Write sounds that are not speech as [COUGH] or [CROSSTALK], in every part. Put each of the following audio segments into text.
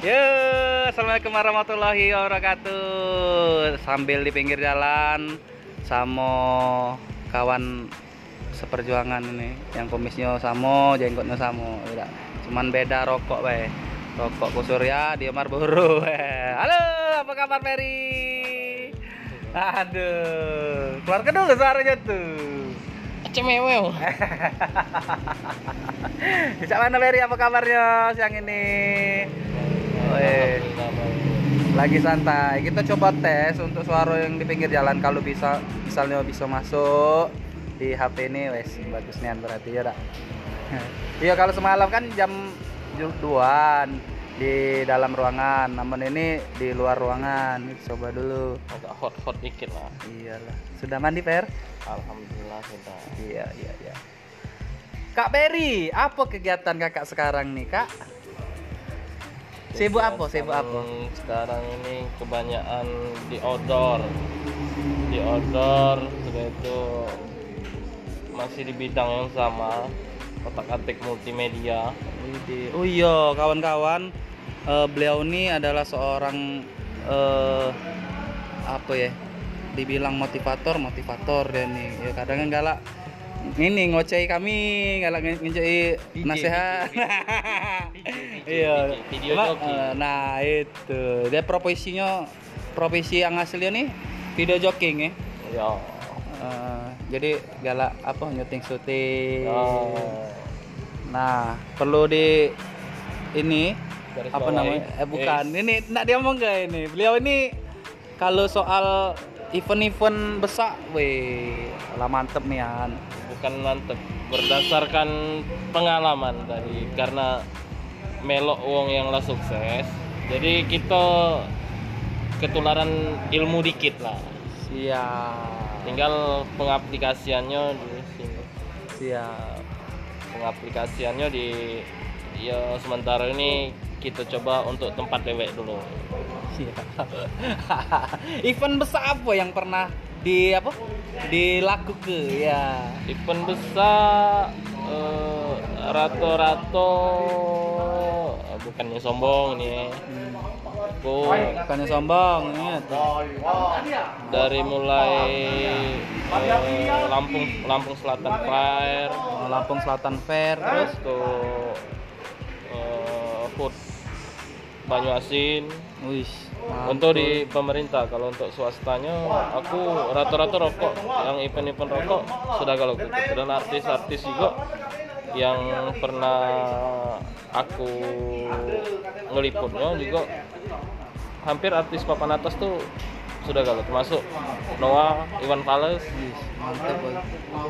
Yo, assalamualaikum warahmatullahi wabarakatuh. Sambil di pinggir jalan sama kawan seperjuangan ini, yang kumisnya sama, jenggotnya sama. Udah. Cuman beda rokok, bae. Rokok Kusurya, dia Marlboro. Halo, apa kabar Ferry? Aduh, keluarkan dulu suaranya tuh. Cemewew. Bisa [LAUGHS] mana Ferry apa kabarnya siang ini? Lagi santai. Kita coba tes untuk suara yang di pinggir jalan kalau bisa misalnya bisa masuk di HP ini wes bagus nih berarti ya dak. [LAUGHS] Iya kalau semalam kan jam 2-an di dalam ruangan, namun ini di luar ruangan. Coba dulu. Agak hot-hot dikit lah. Iyalah. Sudah mandi, Per? Alhamdulillah sudah. Iya, iya, iya. Kak Berry, apa kegiatan kakak sekarang nih, Kak? Sibuk apa? Sibuk apa? Sekarang ini kebanyakan di outdoor. Di outdoor sudah itu masih di bidang yang sama. Otak-atik multimedia. Widih. Oh iya, kawan-kawan, eh, beliau ini adalah seorang eh, apa ya? Dibilang motivator, motivator dia nih. Ya kadang kan galak ini ngocei kami, galak DJ, nasihat. [LAUGHS] Iya. video Cuma, joki. eh, Nah, itu. Dia profesinya profesi yang aslinya nih video jogging ya. Ya. Eh, jadi galak apa nyuting syuting. Oh. Nah, perlu di ini Garis apa namanya? Eh bukan. Ini nak dia ngomong gak ini? Beliau ini kalau soal event-event besar, weh, lah mantep nih An. bukan mantep berdasarkan pengalaman tadi karena melok wong yang lah sukses jadi kita ketularan ilmu dikit lah Siap. tinggal pengaplikasiannya di sini Siap. pengaplikasiannya di ya sementara ini kita coba untuk tempat dewek dulu Siap. [LAUGHS] event besar apa yang pernah di apa? Dilakukan ya. event besar eh, rato-rato eh, bukannya sombong nih Hmm. aku Bukannya sombong ya. dari mulai eh, Lampung Lampung Selatan Fair Lampung Selatan Fair terus tuh Food Banyuasin Wih, untuk di pemerintah kalau untuk swastanya aku rata-rata rokok. Yang event-event rokok sudah kalau gitu. Dan artis-artis juga yang pernah aku ngeliputnya juga. Hampir artis papan atas tuh sudah kalau termasuk Noah, Iwan Fals, Wih, mantep boy.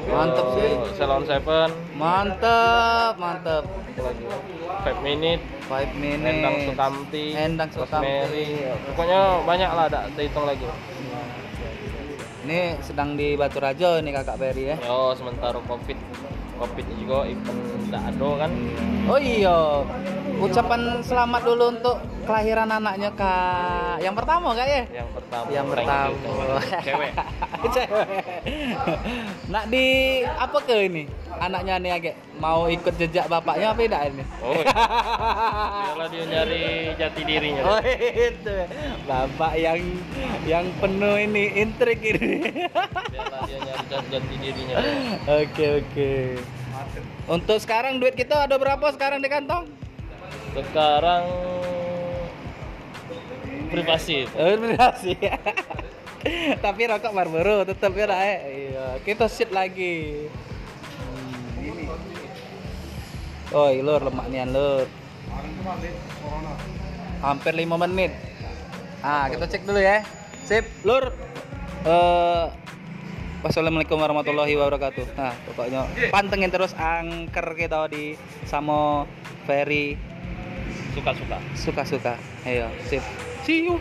Mantep sih. eh, Salon Seven, Mantep, mantep. apa lagi? Five Minute, 5 minutes. Endang Sukamti, Endang Sukamti. Pokoknya banyak lah, tak terhitung lagi. Ini sedang di Batu Rajo nih Kakak Berry ya. Yo, sementara covid, covid juga event tidak ada kan? Oh iya. Ucapan selamat dulu untuk kelahiran anaknya Kak. Yang pertama Kak ya? Yang pertama. Yang pertama. Cewek. [LAUGHS] Cewek. Nak di apa ke ini? Anaknya nih agak mau ikut jejak bapaknya apa tidak ini? Oh, [LAUGHS] biarlah dia nyari jati dirinya. Oh itu bapak yang yang penuh ini intrik ini. Biarlah dia nyari jati dirinya. [LAUGHS] Oke oke. Untuk sekarang duit kita ada berapa sekarang di kantong? Sekarang privasi. Oh, kasih. [LAUGHS] Tapi rokok Marlboro tetap ya eh. Iya, kita sit lagi. Hmm. Oi, lur lemak nian lur. Hampir 5 menit. Ah, kita cek dulu ya. Sip, lur. Eh Wassalamualaikum warahmatullahi wabarakatuh. Nah, pokoknya pantengin terus angker kita di Samo Ferry Suka-suka. suka-suka. Ayo, sip. See you.